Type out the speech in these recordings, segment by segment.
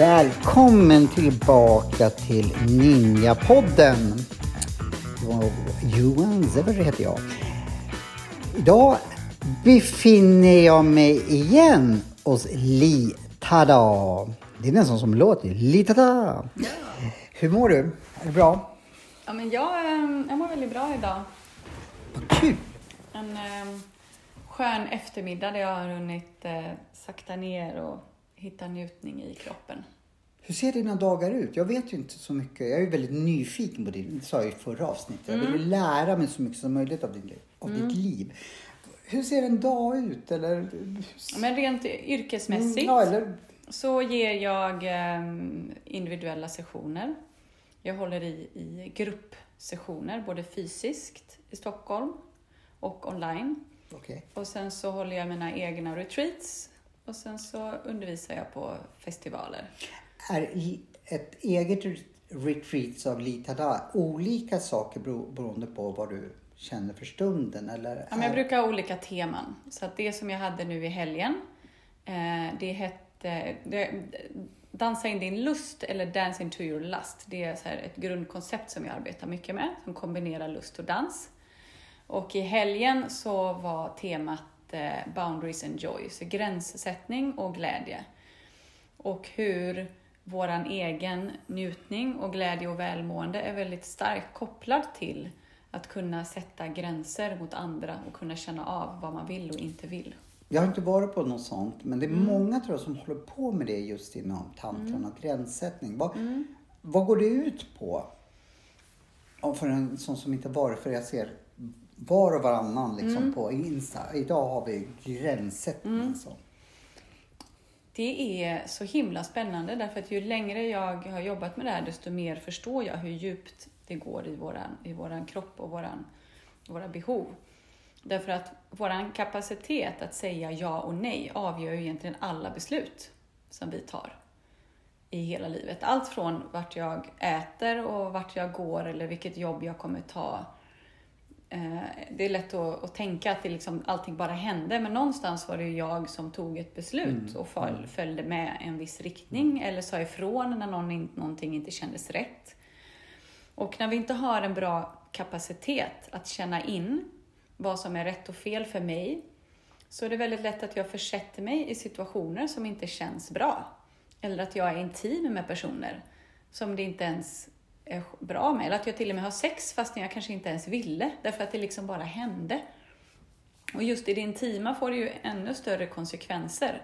Välkommen tillbaka till Ninjapodden. Johan Zever heter jag. Idag befinner jag mig igen hos Li Tada. Det är nästan som låter. Li Tada. Ja. Hur mår du? Är det bra? Ja, men jag, eh, jag mår väldigt bra idag. Vad kul! En eh, skön eftermiddag där jag har hunnit eh, sakta ner och hitta njutning i kroppen. Hur ser dina dagar ut? Jag vet ju inte så mycket. Jag är väldigt nyfiken på det. Det sa jag i förra avsnittet. Jag vill ju lära mig så mycket som möjligt av, din, av ditt liv. Hur ser en dag ut? Eller, Men rent yrkesmässigt Mm, ja, eller så ger jag eh, individuella sessioner. Jag håller i, i gruppsessioner, både fysiskt i Stockholm och online. Okej. Och sen så håller jag mina egna retreats och sen så undervisar jag på festivaler. Är ett eget re- retreat av Litada olika saker bero- beroende på vad du känner för stunden? Eller Ja, jag brukar ha olika teman. Så att det som jag hade nu i helgen, eh, det hette det, Dansa in din lust eller Dance into your lust. Det är så ett grundkoncept som jag arbetar mycket med, som kombinerar lust och dans. Och i helgen så var temat eh, Boundaries and Joy, så gränssättning och glädje. Och hur våran egen njutning och glädje och välmående är väldigt starkt kopplad till att kunna sätta gränser mot andra och kunna känna av vad man vill och inte vill. Jag har inte varit på något sånt, men det är Mm. många tror jag som håller på med det just inom tantran och gränssättning. Vad, Mm. vad går det ut på? Och för en sån som inte varit, för jag ser var och varannan liksom Mm. på Insta. Idag har vi gränssättning. Alltså. Det är så himla spännande därför att ju längre jag har jobbat med det här desto mer förstår jag hur djupt det går i våran, i våran kropp och våran, våra behov. Därför att våran kapacitet att säga ja och nej avgör ju egentligen alla beslut som vi tar i hela livet. Allt från vart jag äter och vart jag går eller vilket jobb jag kommer ta. Eh, Det är lätt att, tänka att det liksom, allting bara hände, men någonstans var det ju jag som tog ett beslut och föl, följde med en viss riktning eller sa ifrån när någon, in- någonting inte kändes rätt. Och när vi inte har en bra kapacitet att känna in vad som är rätt och fel för mig, så är det väldigt lätt att jag försätter mig i situationer som inte känns bra. Eller att jag är intim med personer som det inte ens är bra med. Eller att jag till och med har sex fast jag kanske inte ens ville, därför att det liksom bara hände. Och just i det intima får det ju ännu större konsekvenser.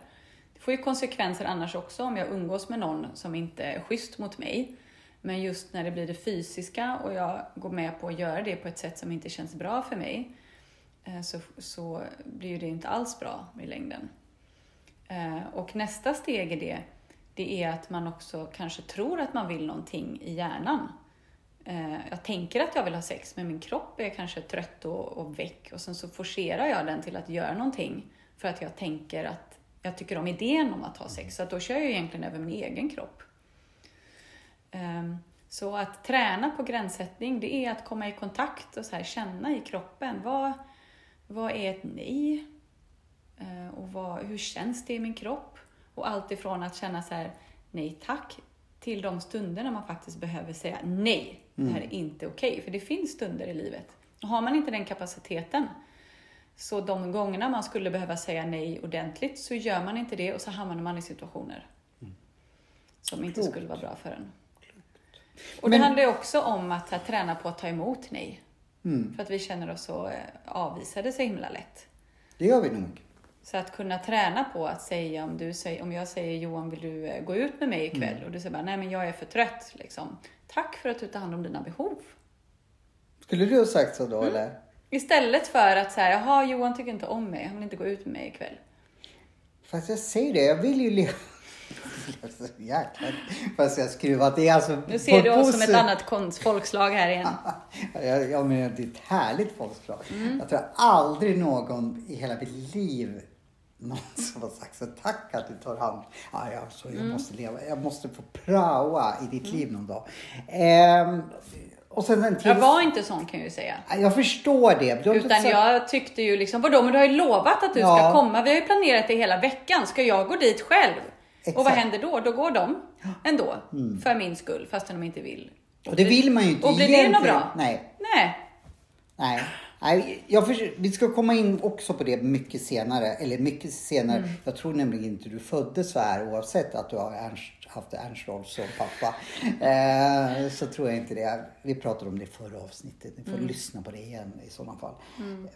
Det får ju konsekvenser annars också om jag umgås med någon som inte är schysst mot mig. Men just när det blir det fysiska och jag går med på att göra det på ett sätt som inte känns bra för mig, eh, så, så blir ju det inte alls bra i längden. Eh, och nästa steg i det, det är att man också kanske tror att man vill någonting i hjärnan. Eh, jag tänker att jag vill ha sex, men min kropp är kanske trött och, och väck och sen så forcerar jag den till att göra någonting för att jag tänker att jag tycker om idén om att ha sex. Så att då kör jag egentligen över min egen kropp. Ehm, Så att träna på gränssättning, det är att komma i kontakt och så här, känna i kroppen. Vad, vad är ett nej? Eh, Och vad, hur känns det i min kropp? Och allt ifrån att känna så här, nej tack, till de stunder när man faktiskt behöver säga nej, det här är inte okej. För det finns stunder i livet. Och har man inte den kapaciteten, så de gångerna man skulle behöva säga nej ordentligt, så gör man inte det och så hamnar man i situationer som inte Klokt. skulle vara bra för en. Och det Men- handlar ju också om att här, träna på att ta emot nej. Mm. För att vi känner oss så eh, avvisade så himla lätt. Det gör vi nog. Så att kunna träna på att säga om, du säger, om jag säger Johan vill du eh, gå ut med mig ikväll? Mm. Och du säger bara nej men jag är för trött. Liksom. Tack för att du tar hand om dina behov. Skulle du ha sagt så Mm. då eller? Istället för att säga jaha Johan tycker inte om mig, han vill inte gå ut med mig ikväll. Fast jag säger det, jag vill ju leva... Jäklar. Fast jag skruvat. Det alltså... Nu ser du oss som ett annat konst, folkslag här igen. Ja, men det är ett härligt folkslag. Mm. Jag tror aldrig någon i hela mitt liv någon som har sagt så tack att du tar hand ja, ja, så Mm. jag måste leva. Jag måste få praoa i ditt liv någon dag. Ehm, och sen en till. Jag var inte sån kan jag ju säga. Jag förstår det. Inte Utan sagt- jag tyckte ju liksom, vadå men du har ju lovat att du Ja. ska komma. Vi har ju planerat det hela veckan. Ska jag gå dit själv? Och vad Exakt. händer då? Då går de ändå. För min skull, fastän de inte vill. Och det vill man ju inte Och blir det något bra? Nej. Nej. Nej, Nej jag förs- vi ska komma in också på det mycket senare. Eller mycket senare. Mm. Jag tror nämligen inte du föddes så här oavsett att du har Ernst, haft Ernst Rolf som pappa. Eh, så tror jag inte det. Vi pratade om det i förra avsnittet. Ni får Mm. lyssna på det igen i sådana fall.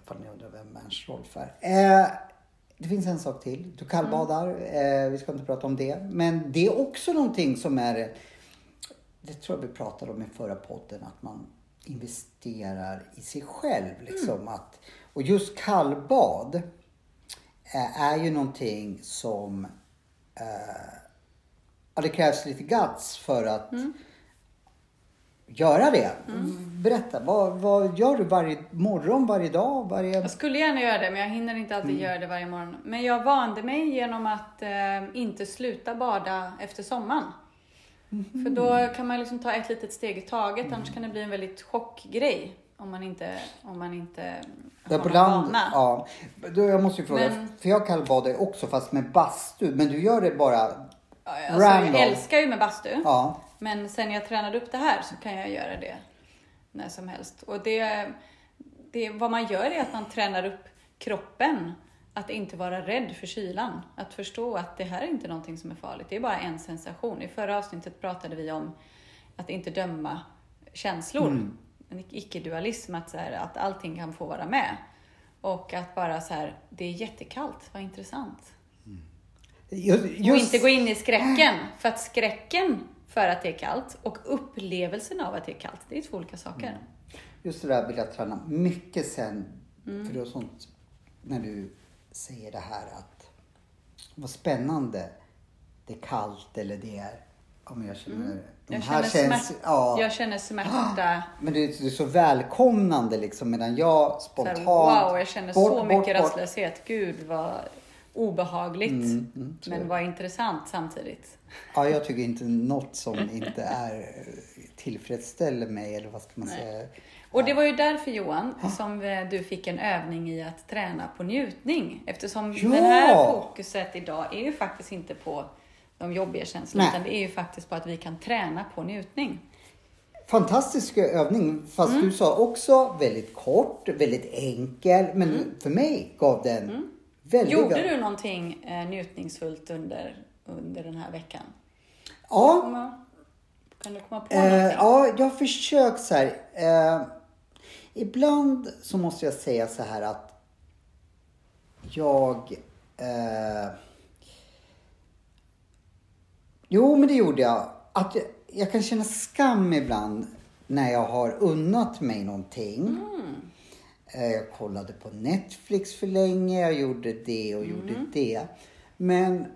Ifall ni undrar vem Ernst Rolf är. Eh, det finns en sak till. Du kallbadar. Eh, vi ska inte prata om det. Men det är också någonting som är det tror jag vi pratade om i förra podden, att man investerar i sig själv. Liksom, att, och just kallbad eh, är ju någonting som eh, ja, det krävs lite guts för att göra det. Berätta, vad, vad gör du varje morgon, varje dag, varje... Jag skulle gärna göra det, men jag hinner inte alltid Mm. göra det varje morgon. Men jag vande mig genom att eh, inte sluta bada efter sommaren. Mhm. För då kan man liksom ta ett litet steg i taget, Mm. annars kan det bli en väldigt chockgrej. Om man inte, om man inte Där har på land, vana. ja. Då jag måste ju fråga, Men- för jag kallbadar också fast med bastu. Men du gör det bara, Alltså, Random. jag älskar ju med bastu. ja. Men sen jag tränade upp det här så kan jag göra det när som helst. Och det, det, vad man gör är att man tränar upp kroppen att inte vara rädd för kylan. Att förstå att det här är inte någonting som är farligt. Det är bara en sensation. I förra avsnittet pratade vi om att inte döma känslor. En icke-dualism, att, så här, att allting kan få vara med. Och att bara så här, det är jättekallt, vad intressant. Just, Och inte gå in i skräcken. För att skräcken för att det är kallt och upplevelsen av att det är kallt, det är två olika saker. Just det där vill jag träna mycket sen. Mm. För det är sånt när du säger det här att vad spännande. Det är kallt eller det är, ja men jag känner, Mm. Jag känner, känns, smärt, ja. jag känner smärta. Men det är, det är så välkomnande liksom medan jag Så spontant. här, wow, jag känner så bort, mycket bort, bort. rastlöshet. Gud vad obehagligt. Mm, är men vad intressant samtidigt. Ja, jag tycker inte något som inte är tillfredsställer mig eller vad ska man säga. Och det var ju därför Johan, som eh, du fick en övning i att träna på njutning. Eftersom Ja! det här fokuset idag är ju faktiskt inte på de jobbiga känslorna, Nej. utan det är ju faktiskt på att vi kan träna på njutning. Fantastisk övning, fast Mm. du sa också väldigt kort, väldigt enkel. Men för mig gav den väldigt... Mm. Gjorde du någonting eh, njutningsfullt under, under den här veckan? Ja, Komma- Kan du komma på eh, någonting? ja, jag har försökt så här. Eh, ibland så måste jag säga så här att jag... Eh, jo, men det gjorde jag. Att jag, jag kan känna skam ibland när jag har unnat mig någonting. Eh, Jag kollade på Netflix för länge, jag gjorde det och gjorde det. Men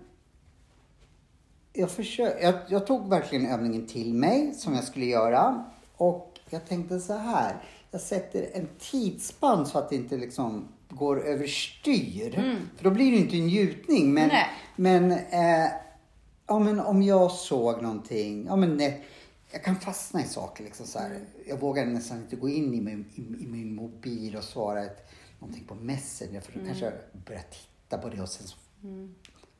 jag, försöker, jag, jag tog verkligen övningen till mig som jag skulle göra. Och jag tänkte så här. Jag sätter en tidsspann så att det inte liksom går överstyr. För då blir det inte en njutning. Men, Nej. men, eh, ja, men om jag såg någonting. Ja, men, eh, jag kan fastna i saker. Liksom, så här. Jag vågar nästan inte gå in i min, i, i min mobil och svara ett, någonting på Messenger. För då kanske jag börjar titta på det och sen så,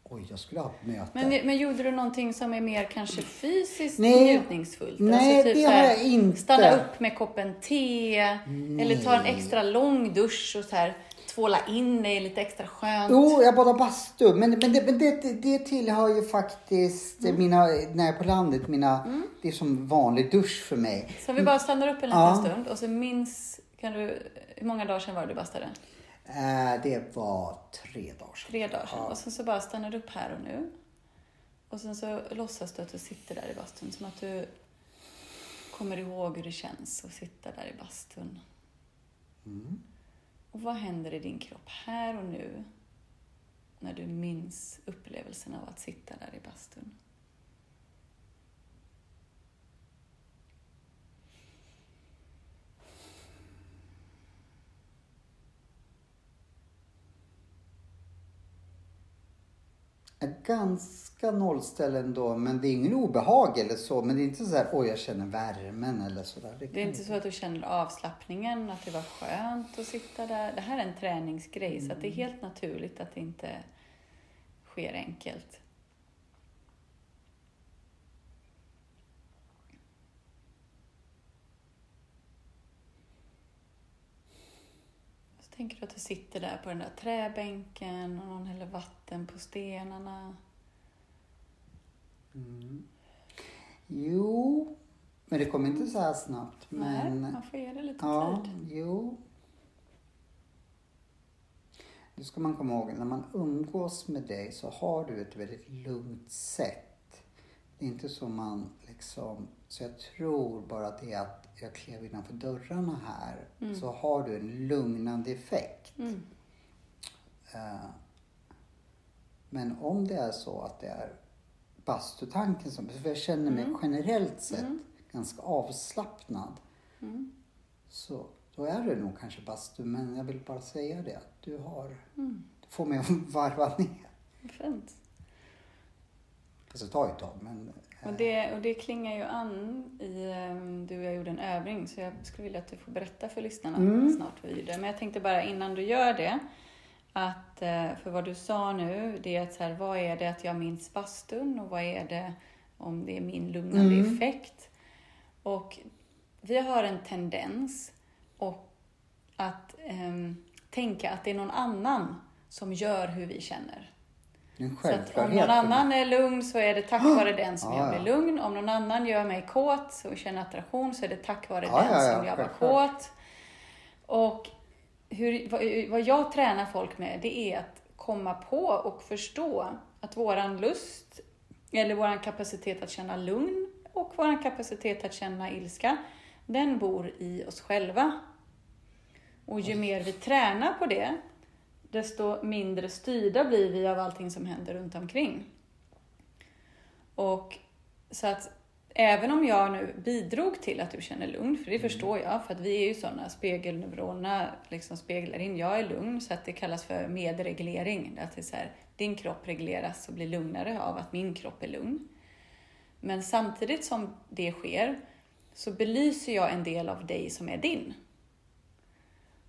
Oj, jag skulle ha ett möte. Men, men gjorde du någonting som är mer kanske fysiskt Nej. njutningsfullt? Alltså Nej, det så har här, jag inte. Stanna upp med koppen te, eller ta en extra lång dusch och så här, tvåla in dig lite extra skönt. Jo, jag badar bastu. Men, men, det, men det, det tillhör ju faktiskt Mm. mina, när jag är på landet, mina, det är som vanlig dusch för mig. Så vi bara stannar upp en liten Ja. stund och så minns, kan du, hur många dagar sedan var det du bastade? Eh, det var tre dagar sedan. Tre dagar sedan. Och sen så bara stannar du upp här och nu. Och sen så låtsas du att du sitter där i bastun, som att du kommer ihåg hur det känns att sitta där i bastun. Och vad händer i din kropp här och nu när du minns upplevelsen av att sitta där i bastun? Ganska nollställd ändå. Men det är ingen obehag eller så. Men det är inte så här, oj jag känner värmen eller sådär. Det är inte så att du känner avslappningen, att det var skönt att sitta där. Det här är en träningsgrej, så att det är helt naturligt att det inte sker enkelt. Tänker du att du sitter där på den där träbänken och någon häller vatten på stenarna. Jo, men det kommer inte så här snabbt. Men, Nej, man får ge det lite ja, tid. jo. Nu ska man komma ihåg, när man umgås med dig så har du ett väldigt lugnt sätt. Det är inte så man liksom, så jag tror bara det att jag klev innanför dörrarna här så har du en lugnande effekt. Mm. Eh, Men om det är så att det är bastutanken som, för jag känner mig generellt sett ganska avslappnad. Mm. Så då är det nog kanske bastu, men jag vill bara säga det att du har, Mm. du får mig att varva ner. Fint. Det tar ju ett tag, men Och det, och det klingar ju an i, ehm, du och jag gjorde en övning, så jag skulle vilja att du får berätta för lyssnarna Mm. snart vad vi gjorde. Men jag tänkte bara innan du gör det, att eh, för vad du sa nu, det är att så här, vad är det att jag minns bastun och vad är det om det är min lugnande Mm. effekt? Och vi har en tendens och att ehm, tänka att det är någon annan som gör hur vi känner. Så att om någon annan är lugn så är det tack vare den som Ja, jag ja. blir lugn. Om någon annan gör mig kåt och känner attraktion så är det tack vare Ja, den ja, ja, som jag var kåt. Och hur, vad, vad jag tränar folk med det är att komma på och förstå att våran lust eller våran kapacitet att känna lugn och våran kapacitet att känna ilska, den bor i oss själva. Och ju mer vi tränar på det, desto mindre styrda blir vi av allting som händer runt omkring. Och så att även om jag nu bidrog till att du känner lugn, för det förstår jag, för att vi är ju sådana, spegelneuronerna liksom speglar in, jag är lugn, så att det kallas för medreglering. Att det är så här, din kropp regleras och blir lugnare av att min kropp är lugn. Men samtidigt som det sker så belyser jag en del av dig som är din.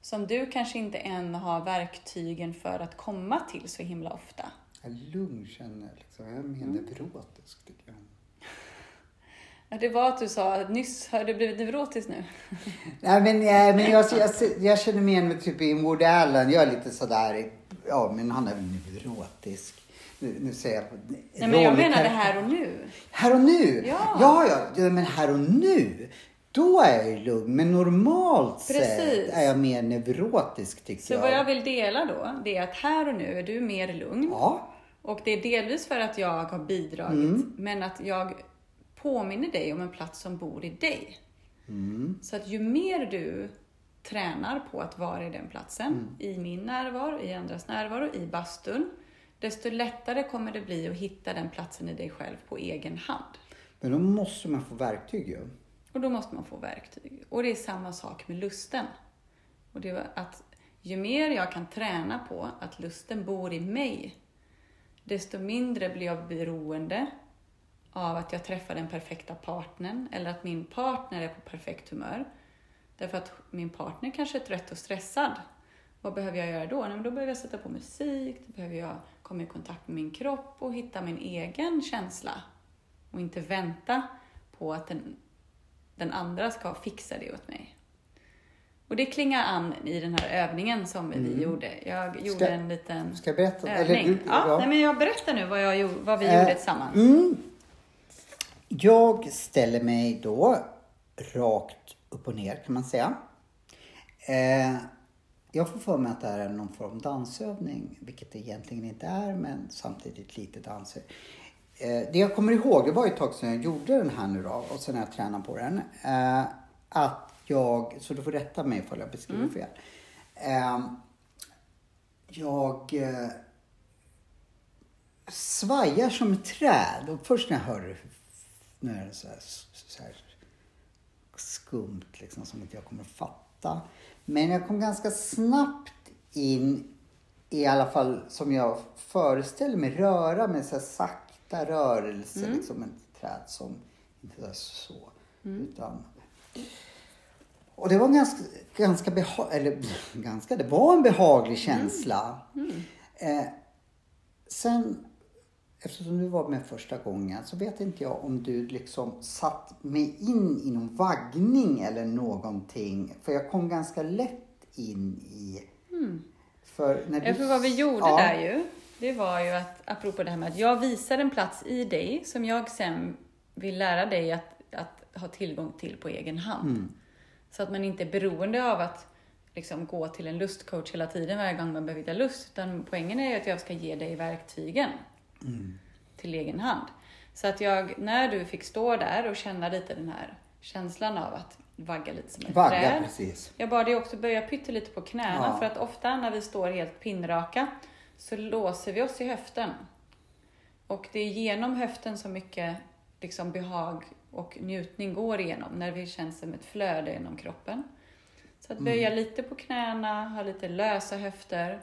Som du kanske inte än har verktygen för att komma till så himla ofta. Jag är lugn känner jag liksom. Jag är mer neurotisk tycker jag. Ja, Det var att du sa att nyss har du blivit neurotisk nu. Nej men, nej, men jag, jag, jag känner mig igen med typ i Woody Allen. Jag är lite sådär, ja men han är väl neurotisk. Nu, nu säger jag Nej, men jag menar det här och nu. Här och nu? Ja. ja, ja, ja, men här och nu. Då är jag ju lugn. Men normalt Precis. sett är jag mer neurotisk tycker Så jag. vad jag vill dela då, det är att här och nu är du mer lugn. Ja, Och det är delvis för att jag har bidragit, Mm. men att jag påminner dig om en plats som bor i dig. Mm. Så att ju mer du tränar på att vara i den platsen, Mm. i min närvaro, i andras närvaro, i bastun, desto lättare kommer det bli att hitta den platsen i dig själv på egen hand. men då måste man få verktyg ju. Och då måste man få verktyg. Och det är samma sak med lusten. Och det är att ju mer jag kan träna på att lusten bor i mig, desto mindre blir jag beroende av att jag träffar den perfekta partnern eller att min partner är på perfekt humör. Därför att min partner kanske är trött och stressad. Vad behöver jag göra då? Nej, men då behöver jag sätta på musik, då behöver jag komma i kontakt med min kropp och hitta min egen känsla. Och inte vänta på att den, den andra ska fixa det åt mig. Och det klingar an i den här övningen som vi gjorde. Jag gjorde Ska- en liten Ska jag berätta? övning. du- ja, Nej, men jag berättar nu vad, jag, vad vi Eh, gjorde tillsammans. Mm. Jag ställer mig då rakt upp och ner kan man säga. Eh, jag får för mig att det här är någon form av dansövning, vilket det egentligen inte är, men samtidigt lite dans. Eh, det jag kommer ihåg, det var ett tag sedan jag gjorde den här nu då, och sen har jag tränat på den. Eh, att jag, så du får rätta mig ifall jag beskriver fel. Eh, jag eh, svajar som ett träd. Och först när jag hör det, nu är det så här, så här skumt liksom som inte jag kommer att fatta. Men jag kom ganska snabbt in i alla fall som jag föreställer mig röra med så här sakta rörelser. Mm. Liksom ett träd som inte är så. Utan, och det var ganska, ganska beha- eller ganska, det var en behaglig känsla. Eh, sen, eftersom du var med första gången, så vet inte jag om du liksom satt mig in i någon vaggning eller någonting. För jag kom ganska lätt in i... För när du... Ja, för vad vi gjorde Ja. där ju, det var ju att, apropå det här med att jag visar en plats i dig som jag sen vill lära dig att, att ha tillgång till på egen hand. Mm. Så att man inte är beroende av att liksom gå till en lustcoach hela tiden varje gång man behöver hitta lust. Utan poängen är ju att jag ska ge dig verktygen Mm. till egen hand. Så att jag, när du fick stå där och känna lite den här känslan av att vagga lite som ett Vagga, träd. precis. Jag bad dig också börja pyttelite på knäna Ja. för att ofta när vi står helt pinnraka så låser vi oss i höften. Och det är genom höften som mycket liksom behag och njutning går igenom när vi känns som ett flöde genom kroppen. Så att böja lite på knäna, ha lite lösa höfter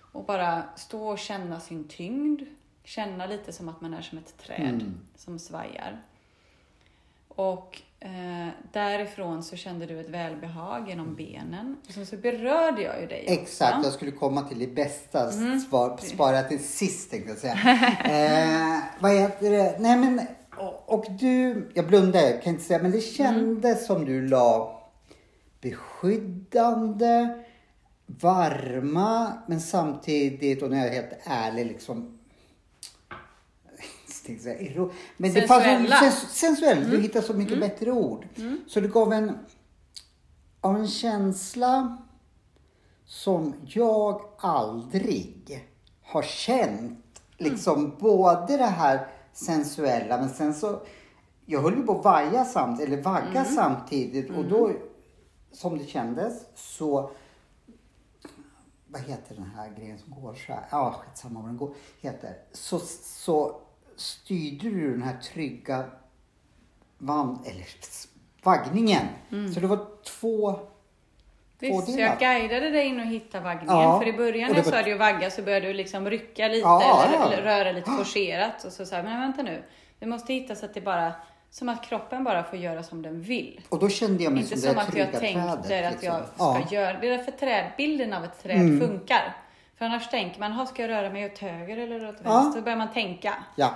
och bara stå och känna sin tyngd. Känna lite som att man är som ett träd som svajar. Och eh, därifrån så kände du ett välbehag genom benen. Och sen så berörde jag ju dig också. Exakt, jag skulle komma till det bästa. Mm. Svar, spara till sist tänkte jag säga. eh, vad heter det? Nej men, och, och du, jag blundade, jag kan inte säga, men det kändes som du la beskyddande, varma, men samtidigt, och nu är jag helt ärlig, liksom jag tänkte säga ero- men det fanns Sensuella. sens, sensuellt, du hittade så mycket bättre ord. Så det gav en, av en känsla som jag aldrig har känt. Liksom både det här sensuella men sen så, jag höll ju på att vaja samtidigt, eller vagga samtidigt och då, som det kändes, så vad heter den här grejen som går så här? Ja, skitsamma vad den går, heter. Så, så styrde du den här trygga vand, eller vaggningen. Så det var två Visst, så jag guidade dig in och hitta vaggningen. Ja, För i början när jag sa att vagga så började du liksom rycka lite Ja, eller, ja. eller röra lite forcerat. Och så sa jag, men vänta nu. Vi måste hitta så att det bara, som att kroppen bara får göra som den vill. Och då kände jag mig Inte som, som det att trygga jag tänkte trädet. att jag liksom. ska ja. Mm. göra. Det är därför trädbilden av ett träd funkar. För annars tänker man, "Ha, ska jag röra mig åt höger eller åt Ja. vänster? Då börjar man tänka. Ja.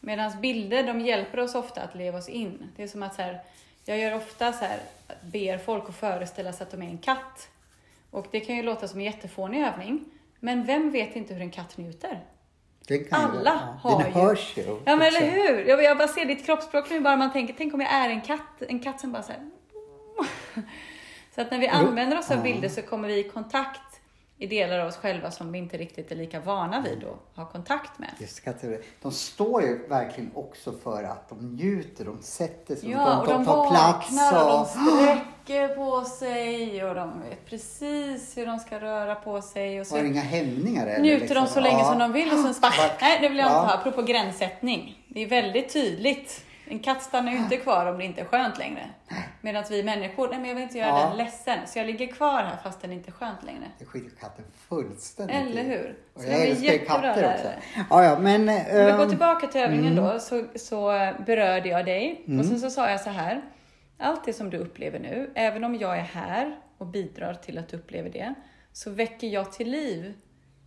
Medan bilder, de hjälper oss ofta att leva oss in. Det är som att så här, jag gör ofta så här, ber folk att föreställa sig att de är en katt. Och det kan ju låta som en jättefånig övning. Men vem vet inte hur en katt njuter? Alla har Den ju- hörs ju. Ja men eller också. hur? Jag, jag bara ser ditt kroppsspråk nu bara man tänker, tänk om jag är en katt, en katt som bara så här. Så att när vi använder oss av Ja. bilder så kommer vi i kontakt i delar av oss själva som vi inte riktigt är lika vana vid att ha kontakt med. Just de står ju verkligen också för att de njuter, de sätter sig, Ja, och de tar plats. vaknar och de sträcker på sig och de vet precis hur de ska röra på sig. Och så har inga hämningar eller, njuter liksom. de så länge Ja. som de vill och sen. Vart- Nej, det vill jag inte Ja. ha. Apropå gränssättning. Det är väldigt tydligt. En katt stannar ju inte kvar om det inte är skönt längre. Medan vi människor, nej men jag vill inte göra Ja. den ledsen. Så jag ligger kvar här fast den inte är skönt längre. Det skiter katten fullständigt Eller hur? Så jag älskar katter lärare. också. Ja, ja, men... Om vi går ehm, tillbaka till övningen mm. då, så, så berörde jag dig. Och sen så sa jag så här. Allt det som du upplever nu, även om jag är här och bidrar till att du upplever det, så väcker jag till liv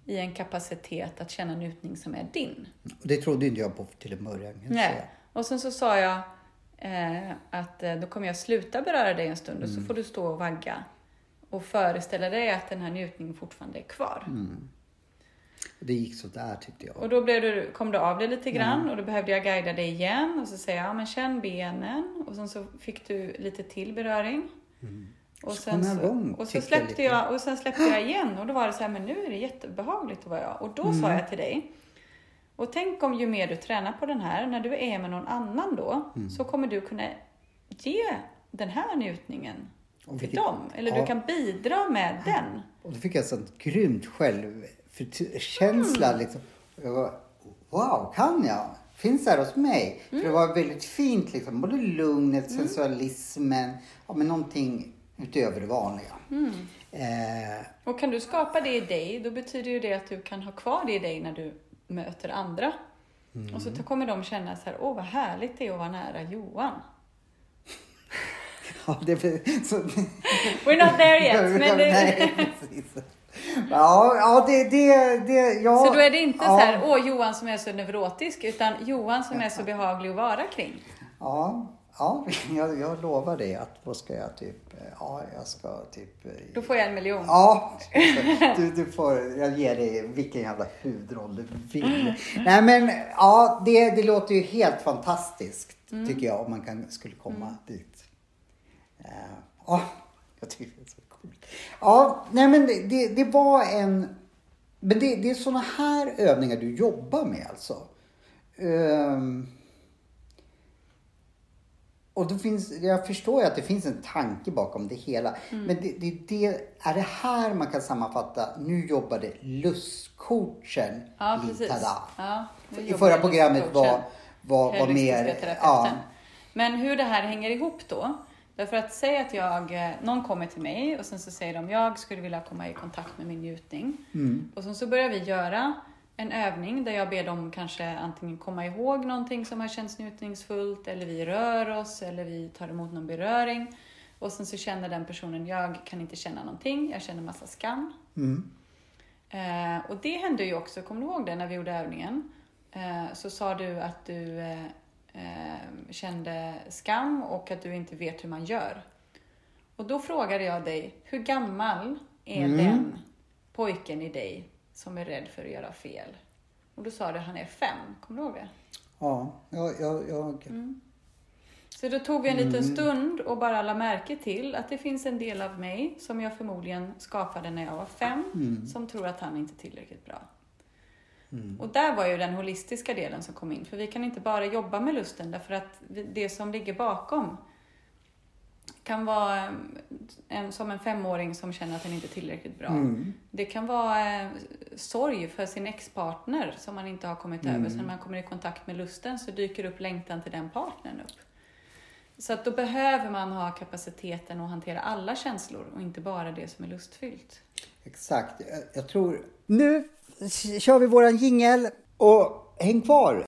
i en kapacitet att känna njutning som är din. Det trodde inte jag på till en början. Nej. Och sen så sa jag eh, att eh, då kommer jag sluta beröra dig en stund och Mm. så får du stå och vagga. Och föreställa dig att den här njutningen fortfarande är kvar. Mm. Och Det gick så där tyckte jag. Och då blev du, kom du av dig lite grann Mm. och då behövde jag guida dig igen och så säger jag, ja men känn benen och sen så fick du lite till beröring. Och, Mm. Så sen jag så, igång, och så jag släppte lite. jag, och sen släppte jag igen och då var det så här, men nu är det jättebehagligt att vara jag. Och då Mm. sa jag till dig, och tänk om ju mer du tränar på den här, när du är med någon annan då, Mm. så kommer du kunna ge den här njutningen till dem. Eller ja. du kan bidra med den. Och då fick jag sånt grymt självkänsla Mm. liksom. Jag var, wow, kan jag? Finns det här hos mig? För Mm. det var väldigt fint liksom. Både lugnet, sensualismen, ja men någonting utöver det vanliga. Mm. Eh, Och kan du skapa det i dig, då betyder ju det att du kan ha kvar det i dig när du möter andra. Mm. Och så kommer de känna så här, åh vad härligt det är att vara nära Johan. ja, det, så, We're not there yet. men det, Nej, precis. Ja, ja det, det, det, ja. så då är det inte ja, så här, åh Johan som är så neurotisk, utan Johan som är så behaglig att vara kring. Ja, ja jag, jag lovar dig att vad ska jag typ, ja jag ska typ. eh, Då får jag en miljon. Ja, du, du får, jag ger dig vilken jävla huvudroll du vill. Nej men ja, det, det låter ju helt fantastiskt Mm. tycker jag om man kan, skulle komma dit. Eh, Ja, jag tycker det är så coolt. Ja, nej men det, det, det var en, men det, det är såna här övningar du jobbar med alltså. Ehm, och det finns, jag förstår ju att det finns en tanke bakom det hela. Mm. Men det, det, det, är det här man kan sammanfatta, nu jobbade lustcoachen Ja, precis. Tada. Ja, I förra programmet var, var, var mer... Ja, Men hur det här hänger ihop då? Därför att säga att jag, eh, någon kommer till mig och sen så säger de jag skulle vilja komma i kontakt med min njutning. Mm. Och sen så börjar vi göra en övning där jag ber dem kanske antingen komma ihåg någonting som har känts njutningsfullt eller vi rör oss eller vi tar emot någon beröring. Och sen så känner den personen, jag kan inte känna någonting, jag känner massa skam. mm, Eh, och det hände ju också, kommer du ihåg det när vi gjorde övningen? Eh, så sa du att du eh, eh, kände skam och att du inte vet hur man gör. Och då frågade jag dig, hur gammal är Mm. den pojken i dig som är rädd för att göra fel? Och då sa du, han är fem. Kommer du ihåg det? ja, jag... jag, jag Mm. Så då tog vi en liten stund och bara la märke till att det finns en del av mig som jag förmodligen skapade när jag var fem, som tror att han inte är tillräckligt bra. Och där var ju den holistiska delen som kom in, för vi kan inte bara jobba med lusten därför att det som ligger bakom kan vara eh, en, som en femåring som känner att den inte är tillräckligt bra. Mm. Det kan vara eh, sorg för sin ex-partner som man inte har kommit över. Så när man kommer i kontakt med lusten så dyker upp längtan till den partnern upp. Så att då behöver man ha kapaciteten att hantera alla känslor och inte bara det som är lustfyllt. Exakt. Jag, jag tror... Nu kör vi våran jingel och häng kvar.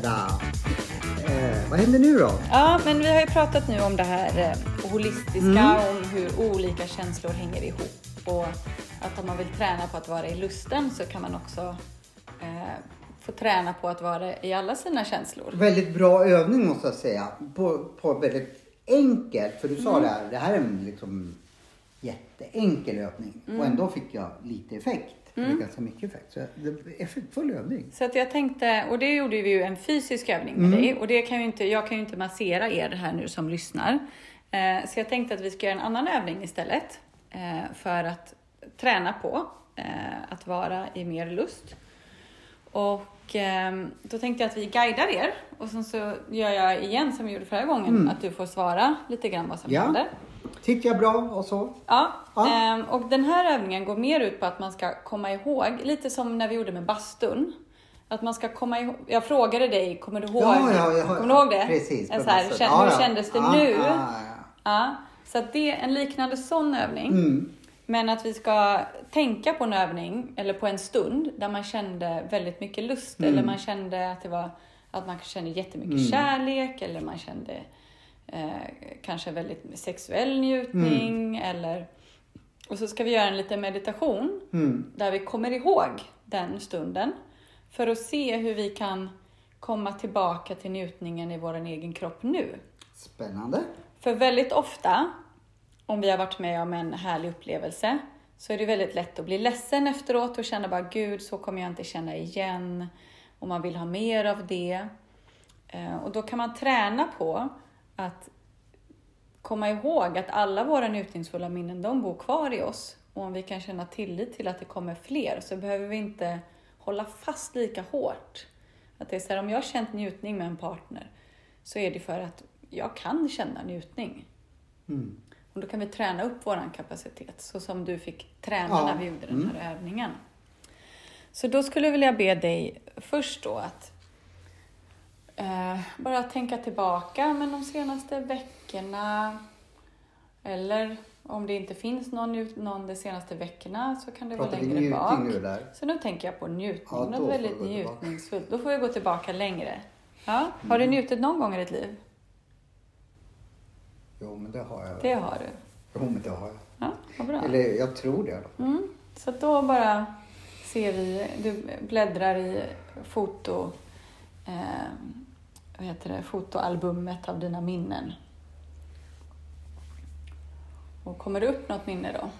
Litada. Eh, vad händer nu då? Ja, men vi har ju pratat nu om det här eh, holistiska, om hur olika känslor hänger ihop och att om man vill träna på att vara i lusten så kan man också eh, få träna på att vara i alla sina känslor. Väldigt bra övning måste jag säga. På, på väldigt enkelt, för du sa Mm. det här, det här är en liksom jätteenkel övning. Mm. Och ändå fick jag lite effekt. Eller ganska mycket effekt. Så det är effektfull övning. Så att jag tänkte, och det gjorde vi ju en fysisk övning med dig och det kan ju inte, jag kan ju inte massera er här nu som lyssnar. Eh, så jag tänkte att vi ska göra en annan övning istället eh, för att träna på eh, att vara i mer lust. Och eh, då tänkte jag att vi guidar er och sen så gör jag igen som vi gjorde förra gången, att du får svara lite grann vad som Ja. händer. Tyckte jag bra och så. Ja, Ja. ehm, och den här övningen går mer ut på att man ska komma ihåg, lite som när vi gjorde med bastun. Att man ska komma ihåg, jag frågade dig, kommer du ihåg, Ja, ja, ja, kommer du ihåg det? Precis. Så här, ja, hur kändes det nu? Ja, så det är en liknande sån övning. Mm. Men att vi ska tänka på en övning, eller på en stund, där man kände väldigt mycket lust. Mm. Eller man kände att det var, att man kände jättemycket kärlek, eller man kände eh, kanske väldigt sexuell njutning, eller... Och så ska vi göra en liten meditation, Mm. där vi kommer ihåg den stunden. För att se hur vi kan komma tillbaka till njutningen i vår egen kropp nu. Spännande. För väldigt ofta, om vi har varit med om en härlig upplevelse, så är det väldigt lätt att bli ledsen efteråt och känna bara Gud, så kommer jag inte känna igen. Och man vill ha mer av det. Eh, Och då kan man träna på att komma ihåg att alla våra njutningsfulla minnen, de bor kvar i oss. Och om vi kan känna tillit till att det kommer fler så behöver vi inte hålla fast lika hårt. Att det är så här, om jag har känt njutning med en partner så är det för att jag kan känna njutning. Mm. Och då kan vi träna upp vår kapacitet, så som du fick träna Ja. när vi gjorde den här övningen. Så då skulle jag vilja be dig först då att eh, bara tänka tillbaka men de senaste veckorna eller om det inte finns någon, någon de senaste veckorna så kan det vara Pratar vi längre bak. nu där? Så nu tänker jag på njutning, Ja, något väldigt vi tillbaka. njutningsfullt. Då får jag gå tillbaka längre. Ja, har du Mm. njutit någon gång i ditt liv? Jo, men det har jag. Det har du. Jo, men det har jag. Ja, vad bra. Eller jag tror det. Då. Mm. Så då bara ser vi, du bläddrar i foto, eh, vad heter det, fotoalbumet av dina minnen. Och kommer det upp något minne då?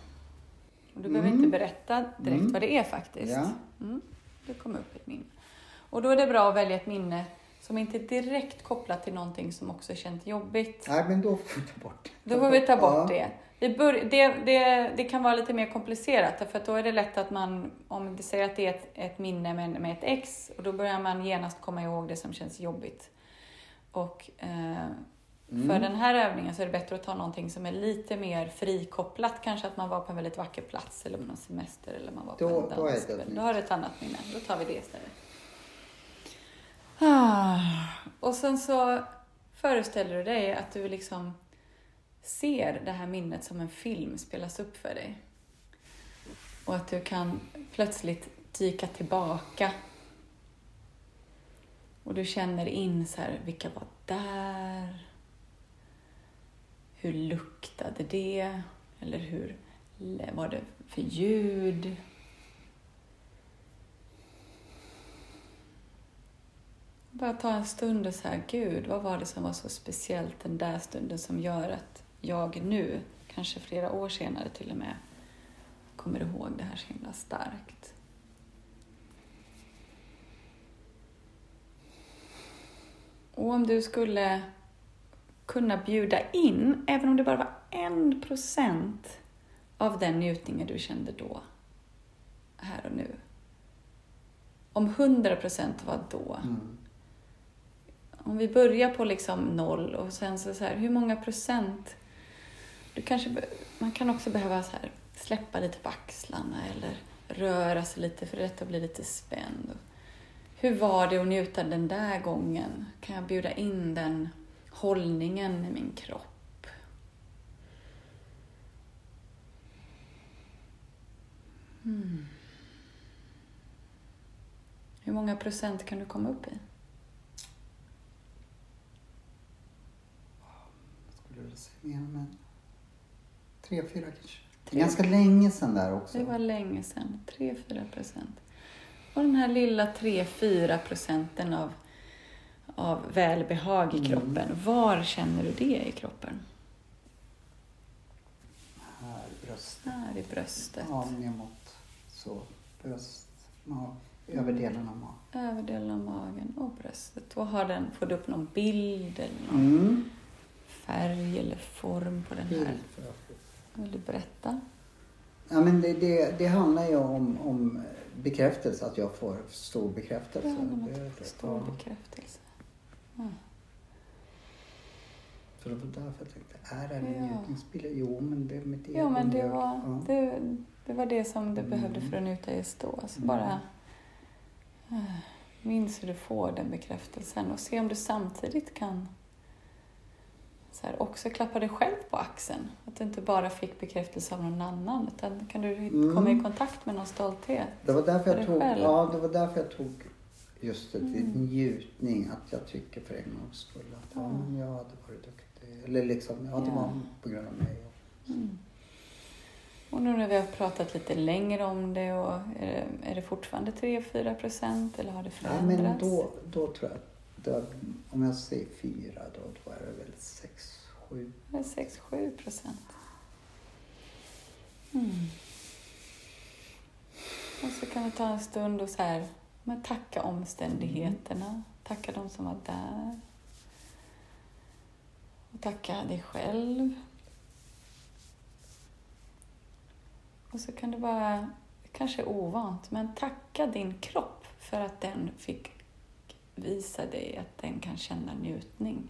Och du behöver Mm. inte berätta direkt Mm. vad det är faktiskt. Ja. Mm. Det kommer upp ett minne. Och då är det bra att välja ett minne som inte är direkt kopplat till någonting som också känns jobbigt. Nej, men då får vi ta bort det. Då får vi ta bort Ja. det. Det, det. Det kan vara lite mer komplicerat att då är det lätt att man, om det säger att det är ett, ett minne med, med ett ex, och då börjar man genast komma ihåg det som känns jobbigt. Och eh, Mm. för den här övningen så är det bättre att ta någonting som är lite mer frikopplat. Kanske att man var på en väldigt vacker plats eller på någon semester eller man var på Då- en då är dans. det ett Då har du ett annat minne. Då tar vi det istället. Ah. Och sen så föreställer du dig att du liksom ser det här minnet som en film spelas upp för dig. Och att du kan plötsligt dyka tillbaka. Och du känner in så här, vilka var där? Hur luktade det? Eller hur vad var det för ljud? Bara ta en stund och säga gud, vad var det som var så speciellt den där stunden som gör att jag nu, kanske flera år senare till och med, kommer ihåg det här så himla starkt. Och om du skulle kunna bjuda in, även om det bara var en procent av den njutningen du kände då, här och nu. Om hundra procent var då, Mm. om vi börjar på liksom noll och sen så, så här, hur många procent? Du kanske, man kan också behöva så här, släppa lite på axlarna eller röra sig lite för detta blir lite spänd. Hur var det att njuta den där gången? Kan jag bjuda in den hållningen i min kropp? Hmm. Hur många procent kan du komma upp i? Skulle du säga mer men... Tre, fyra kanske. Är ganska länge sedan där också. Det var länge sedan. 3-4 procent. Och den här lilla 3-4 procenten av, av välbehag i Mm. kroppen. Var känner du det i kroppen? Här, bröst. Här i bröstet. Ja, ner mot så. Bröst, mag, över delen av magen. Överdelen av magen och bröstet. Och har den, får du upp någon bild eller någon Mm. färg eller form på den här? Vill du berätta? Ja, men det, det, det handlar ju om, om bekräftelse, att jag får stor bekräftelse. Handlar om att du stor ja. bekräftelse. Så det var därför jag tänkte, är det en Ja. njutningsbild? Jo, men det med det Ja, men det var Ja. det, det, var det som du Mm. behövde för att njuta just då. Så Mm. bara eh, minns hur du får den bekräftelsen och se om du samtidigt kan så här, också klappa dig själv på axeln. Att du inte bara fick bekräftelse av någon annan utan kan du Mm. komma i kontakt med någon stolthet. Det var därför För jag tog, själv. ja, det var därför jag tog just det, Mm. njutning. Att jag tycker för en gångs skull att ja, Ja. men jag hade varit duktig. Eller liksom, ja, det Ja. var på grund av mig. Mm. Och nu när vi har pratat lite längre om det, och är, det, är det fortfarande 3-4 procent eller har det Ja, förändrats? men då, då tror jag det, om jag säger fyra då, då är det väl sex, sju. Det är 6-7 procent. Mm. Och så kan du ta en stund och så här, men tacka omständigheterna. Tacka de som var där. Och tacka dig själv. Och så kan du bara, kanske ovant, men tacka din kropp för att den fick visa dig att den kan känna njutning.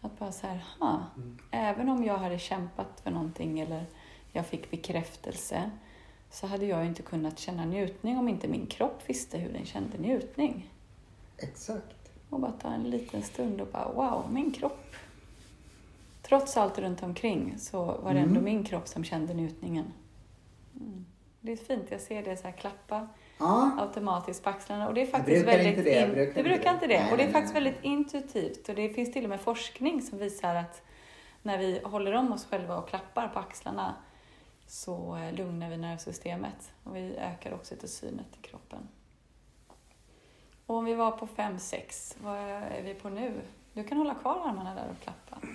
Att bara så här, ha, även om jag hade kämpat för någonting eller jag fick bekräftelse så hade jag inte kunnat känna njutning om inte min kropp visste hur den kände njutning. Exakt. Och bara ta en liten stund och bara wow, min kropp. Trots allt runt omkring så var det ändå Mm. min kropp som kände njutningen. Mm. Det är fint, jag ser det så här klappa Ja, automatiskt på axlarna. Och det är faktiskt brukar väldigt inte det, in- brukar inte brukar inte det. Nej, och det är nej, faktiskt nej. väldigt intuitivt. Och det finns till och med forskning som visar att när vi håller om oss själva och klappar på axlarna så eh, lugnar vi nervsystemet och vi ökar oxytocinet i kroppen. Och om vi var på 5-6, vad är vi på nu? Du kan hålla kvar armarna där och klappa.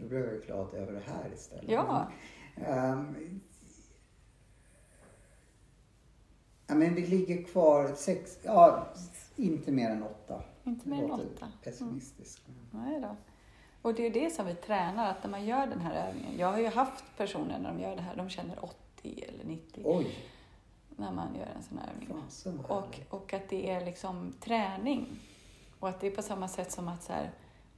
Då blev jag glad över det här istället. Ja. Ehm, ja, men vi ligger kvar sex, ja, inte mer än åtta. Inte mer än åtta. Mm. Pessimistiskt. Nej då. Och det är det som vi tränar, att när man gör den här övningen. Jag har ju haft personer när de gör det här, de känner 80 eller 90 Oj, när man gör en sån här övning. vad Och, och att det är liksom träning. Och att det är på samma sätt som att så här,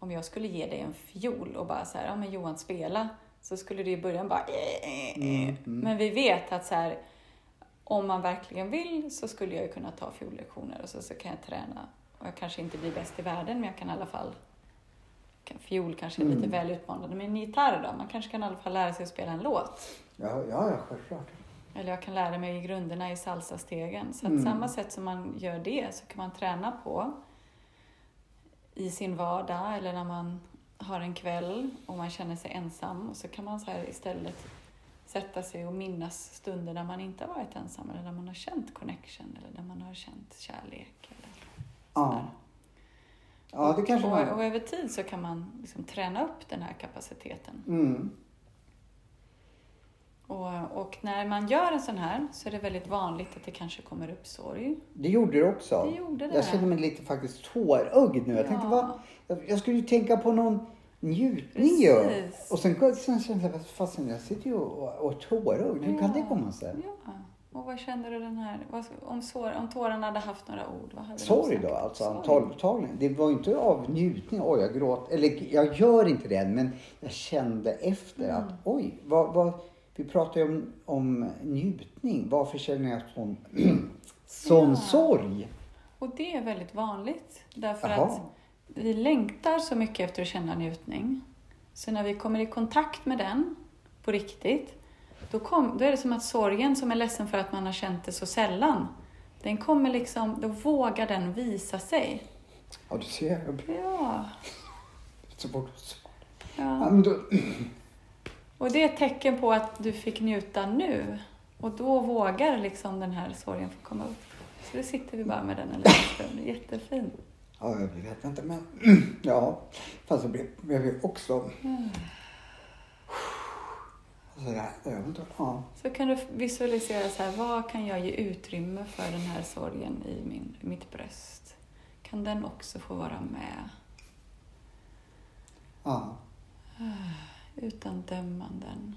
om jag skulle ge dig en fiol och bara så här, ja men Johan spela, så skulle det i början bara Mm, mm. Men vi vet att så här, om man verkligen vill så skulle jag ju kunna ta fiollektioner och så, så kan jag träna. Och jag kanske inte blir bäst i världen men jag kan i alla fall Fiol kanske är lite Mm. väl utmanande, men en gitarr då? Man kanske kan i alla fall lära sig att spela en låt. Ja, ja, ja, självklart. Eller jag kan lära mig grunderna i salsastegen. Så att Mm. samma sätt som man gör det så kan man träna på i sin vardag eller när man har en kväll och man känner sig ensam. Och så kan man så här istället sätta sig och minnas stunder där man inte har varit ensam eller där man har känt connection eller där man har känt kärlek. Eller Ja. Ja, det kanske och, man... och över tid så kan man liksom träna upp den här kapaciteten. Mm. Och, och när man gör en sån här så är det väldigt vanligt att det kanske kommer upp sorg. Det gjorde det också. Det gjorde det. Jag känner mig lite faktiskt tårögd nu. Jag tänkte, Ja. vad, jag, jag skulle ju tänka på någon njutning ju. Och sen, sen kände jag, fasen jag sitter ju och, och tårögd. Hur kan Ja. det komma sig? Ja. Och vad kände du den här, vad, om, sår, om tårarna hade haft några ord? Vad hade de Sorg sagt? då, alltså Sorg. antagligen. Det var ju inte av njutning, oj jag gråter. Eller jag gör inte det än, men jag kände efter Mm. att oj, vad, vad, vi pratar ju om, om njutning. Varför känner jag sån, sån Ja. sorg? Och det är väldigt vanligt. Därför Jaha. att vi längtar så mycket efter att känna njutning. Så när vi kommer i kontakt med den på riktigt, då, kom, då är det som att sorgen som är ledsen för att man har känt det så sällan, den kommer liksom, då vågar den visa sig. Ja, du ser, Ja, så fort ja. men då, Och det är ett tecken på att du fick njuta nu. Och då vågar liksom den här sorgen få komma upp. Så då sitter vi bara med den en liten stund. Jättefint. Ja, jag vet inte men... Ja, fast jag blev, blev ju också... Sådär, vet inte. Ja. Så kan du visualisera så här, vad kan jag ge utrymme för den här sorgen i, min, mitt bröst? Kan den också få vara med? ja. Utan dömanden.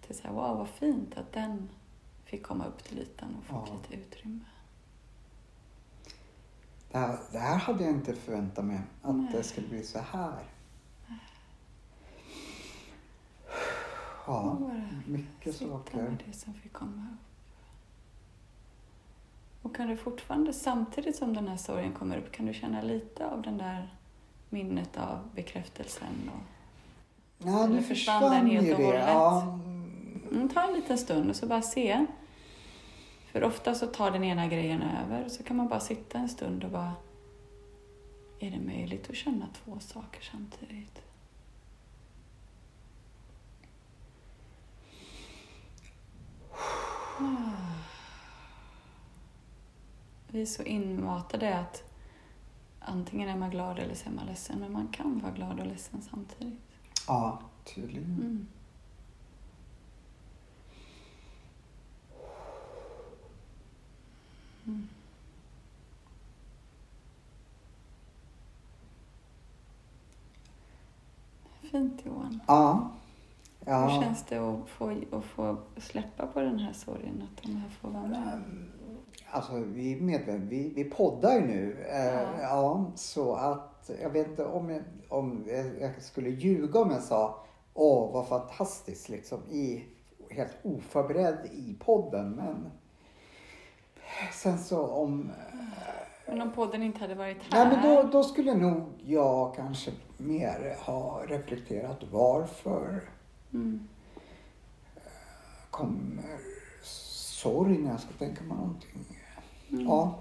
Det är så här, wow vad fint att den fick komma upp till ytan och få Ja. lite utrymme. Det, här, det här hade jag inte förväntat mig. Att Nej. det skulle bli så här. Ja, mycket saker. med det som fick komma upp. Och kan du fortfarande, samtidigt som den här sorgen kommer upp, kan du känna lite av den där minnet av bekräftelsen? Och, Ja, nu försvann försvann den helt och det. hållet? Ja, mm, ta en liten stund och så bara se. För ofta så tar den ena grejen över och så kan man bara sitta en stund och bara Är det möjligt att känna två saker samtidigt? Vi är så inmatade att antingen är man glad eller så är man ledsen, men man kan vara glad och ledsen samtidigt. Ja tydligen. Mm. Mm. Fint Johan. Ja. Hur Ja. känns det att få, att få släppa på den här sorgen, att de här får vara med? Alltså vi är medvetna, vi, vi poddar ju nu. Eh, Ja. så att jag vet inte om jag, om jag skulle ljuga om jag sa åh vad fantastiskt liksom i, helt oförberedd i podden. Men sen så om, Men om podden inte hade varit nej här. men då, då skulle nog jag kanske mer ha reflekterat varför Mm. kommer sorg när jag ska tänka mig någonting. Mm. Ja.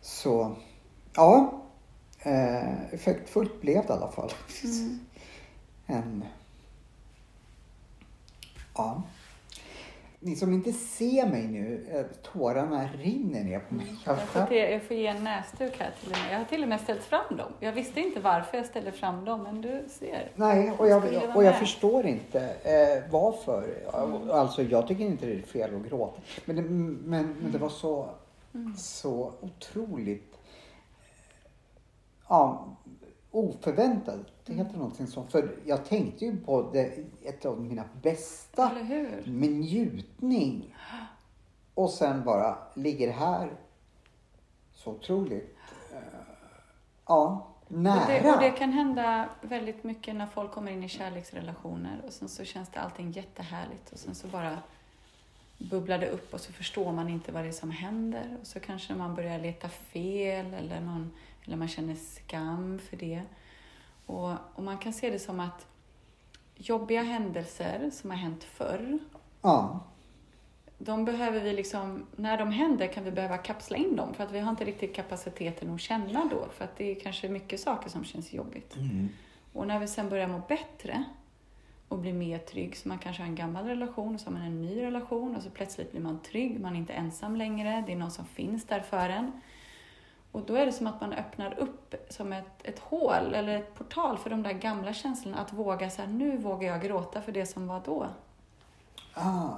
Så, ja. Eh, effektfullt blev det i alla fall. Mm. En, ja. Ni som inte ser mig nu, eh, tårarna rinner ner på mig. Jag, Jag får, te- jag får ge en näsduk här till och med. Jag har till och med ställt fram dem. Jag visste inte varför jag ställde fram dem, men du ser. nej, och jag, och jag förstår inte eh, varför. Mm. Alltså, jag tycker inte det är fel att gråta. Men det, men, men det var så, Mm. så otroligt ja, oförväntat. Det heter någonting sånt. För jag tänkte ju på det, ett av mina bästa Eller hur? med njutning. Och sen bara ligger här så otroligt eh, ja, Och nära. det, och det kan hända väldigt mycket när folk kommer in i kärleksrelationer och sen så känns det allting jättehärligt och sen så bara bubblar det upp och så förstår man inte vad det är som händer och så kanske man börjar leta fel eller man, eller man känner skam för det. Och, och man kan se det som att jobbiga händelser som har hänt förr Ja, de behöver vi liksom, när de händer kan vi behöva kapsla in dem för att vi har inte riktigt kapaciteten att känna då för att det är kanske mycket saker som känns jobbigt. mm. Och när vi sen börjar må bättre och blir mer trygg, så man kanske har en gammal relation och så har man en ny relation och så plötsligt blir man trygg, man är inte ensam längre, det är någon som finns där för en. Och då är det som att man öppnar upp som ett, ett hål eller ett portal för de där gamla känslorna, att våga så här, nu vågar jag gråta för det som var då. ah,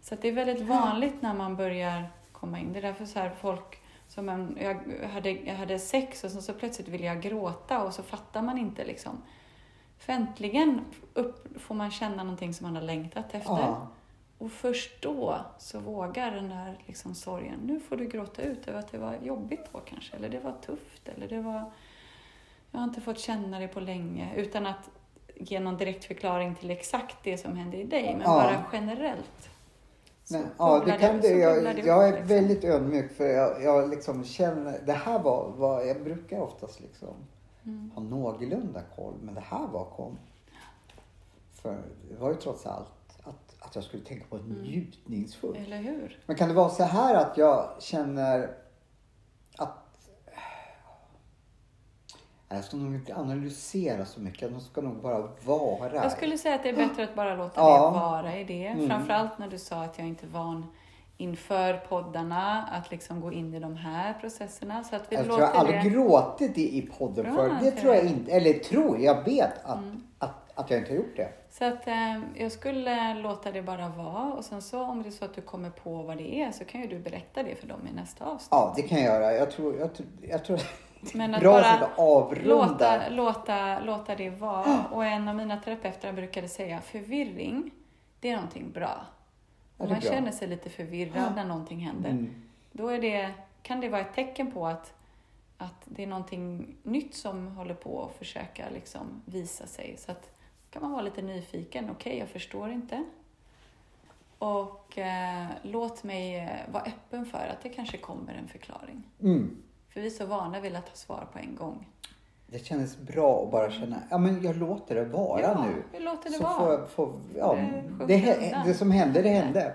Så det är väldigt vanligt när man börjar komma in. Det är därför så här folk som en, jag, hade, jag hade sex och så, så plötsligt ville jag gråta och så fattar man inte liksom. För äntligen upp, får man känna någonting som man har längtat efter. ja. Och först då så vågar den där liksom sorgen, nu får du gråta ut över att det var jobbigt då kanske, eller det var tufft, eller det var, jag har inte fått känna det på länge, utan att ge någon direkt förklaring till exakt det som hände i dig, men Ja. bara generellt. Men, ja, det kan det. Jag, det jag är liksom. väldigt ödmjuk för jag, jag liksom känner, det här var, var, jag brukar oftast liksom Mm. ha någorlunda koll, men det här var kom. För det var ju trots allt att, jag skulle tänka på ett Mm. njutningsfullt. Eller hur? Men kan det vara så här att jag känner att Nej, jag ska nog inte analysera så mycket. Jag ska nog bara vara. Jag skulle säga att det är bättre att bara låta Ja. det vara i det. Mm. Framförallt när du sa att jag inte är van inför poddarna att liksom gå in i de här processerna. Så att vi Jag tror jag aldrig det... gråtit i, i podden Bra. Det för tror jag inte. Eller tror, jag vet att, Mm. Att, jag inte har gjort det. Så att eh, jag skulle låta det bara vara och sen så om det är så att du kommer på vad det är så kan ju du berätta det för dem i nästa avsnitt. Ja, det kan jag göra. Jag tror, jag jag tror Men att bra bara att avrunda. låta, låta, låta det vara. Och en av mina terapeuter brukade säga förvirring, det är någonting bra. Ja, Om är man bra. känner sig lite förvirrad när någonting händer, Mm. då är det, kan det vara ett tecken på att, att det är någonting nytt som håller på att försöka liksom visa sig. Så att kan man vara lite nyfiken. Okej, jag förstår inte. Och eh, låt mig eh, vara öppen för att det kanske kommer en förklaring. Mm. För vi är så vana vid att ha svar på en gång. Det kändes bra att bara känna, ja men jag låter det vara ja, nu. vi låter det så vara. får jag, får, ja, Det det, det, som hände, det hände.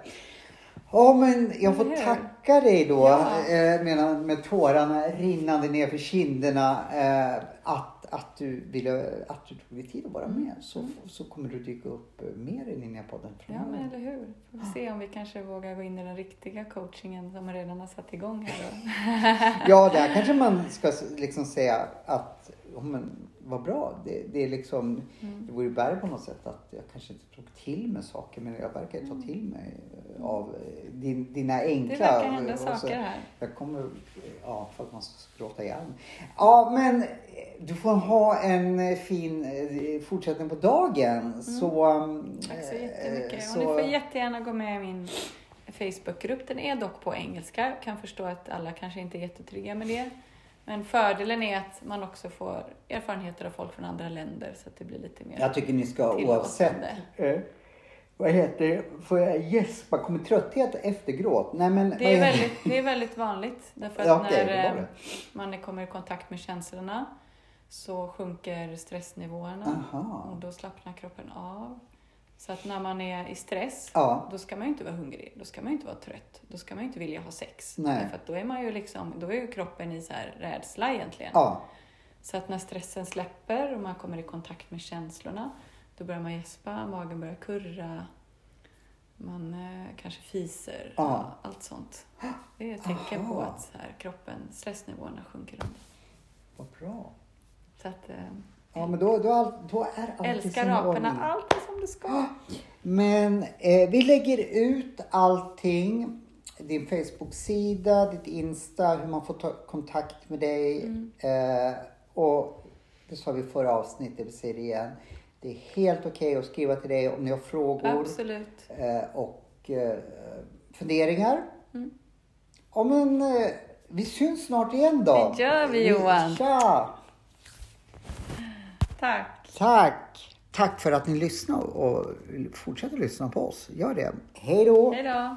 Ja men jag får tacka dig då Ja. eh, med, med tårarna rinnande ner för kinderna. Eh, att, att, du ville, att du tog dig tid att vara Mm. med. Så, så kommer du dyka upp eh, mer i Ninja-podden Ja, men eller hur. Får vi se om vi kanske vågar gå in i den riktiga coachingen som redan har satt igång här då. Ja, där kanske man ska liksom säga att, ja, men vad bra. Det, det är liksom, Mm. det vore värre på något sätt att jag kanske inte tog till mig saker, men jag verkar ta till mig eh, av eh, din, dina enkla. Mm. Det verkar hända så- saker här. Jag kommer, ja, för att man ska gråta ihjäl mig. Ja, men eh, du får ha en eh, fin eh, fortsättning på dagen. Så, Mm. Tack så eh, jättemycket. så- Och ni får jättegärna gå med i min Facebookgrupp. Den är dock på engelska. Jag kan förstå att alla kanske inte är jättetrygga med det. Men fördelen är att man också får erfarenheter av folk från andra länder så att det blir lite mer Jag tycker ni ska oavsett, eh, vad heter det, får jag gäspa? Kommer trötthet efter gråt? Nej men, Det är, väldigt, det är väldigt vanligt. Därför att Ja, okej, när eh, det. man kommer i kontakt med känslorna så sjunker stressnivåerna Aha. och då slappnar kroppen av. Så att när man är i stress, Ja. då ska man ju inte vara hungrig, då ska man ju inte vara trött, då ska man ju inte vilja ha sex. Nej. Att då är man ju liksom, då är ju kroppen i så här rädsla egentligen. Ja, Så att när stressen släpper och man kommer i kontakt med känslorna, då börjar man gäspa, magen börjar kurra, man eh, kanske fiser, Ja. allt sånt. Det är ett tecken på Aha. att så här, kroppen, stressnivåerna sjunker undan. vad bra. Så att, eh, Ja men då, då, är allt- då är allt älskar aporna, allt är som det ska. Men eh, vi lägger ut allting. Din Facebook-sida, ditt Insta, hur man får ta kontakt med dig. Eh, och det sa vi i förra avsnittet, vi säger det igen. Det är helt okej att skriva till dig om ni har frågor Absolut. eh, och eh, funderingar. Mm. Ja, men, eh, vi syns snart igen då. Det gör vi, Johan. Tja! Tack. Tack! Tack för att ni lyssnar och fortsätter lyssna på oss. Gör det. Hej då! Hej då.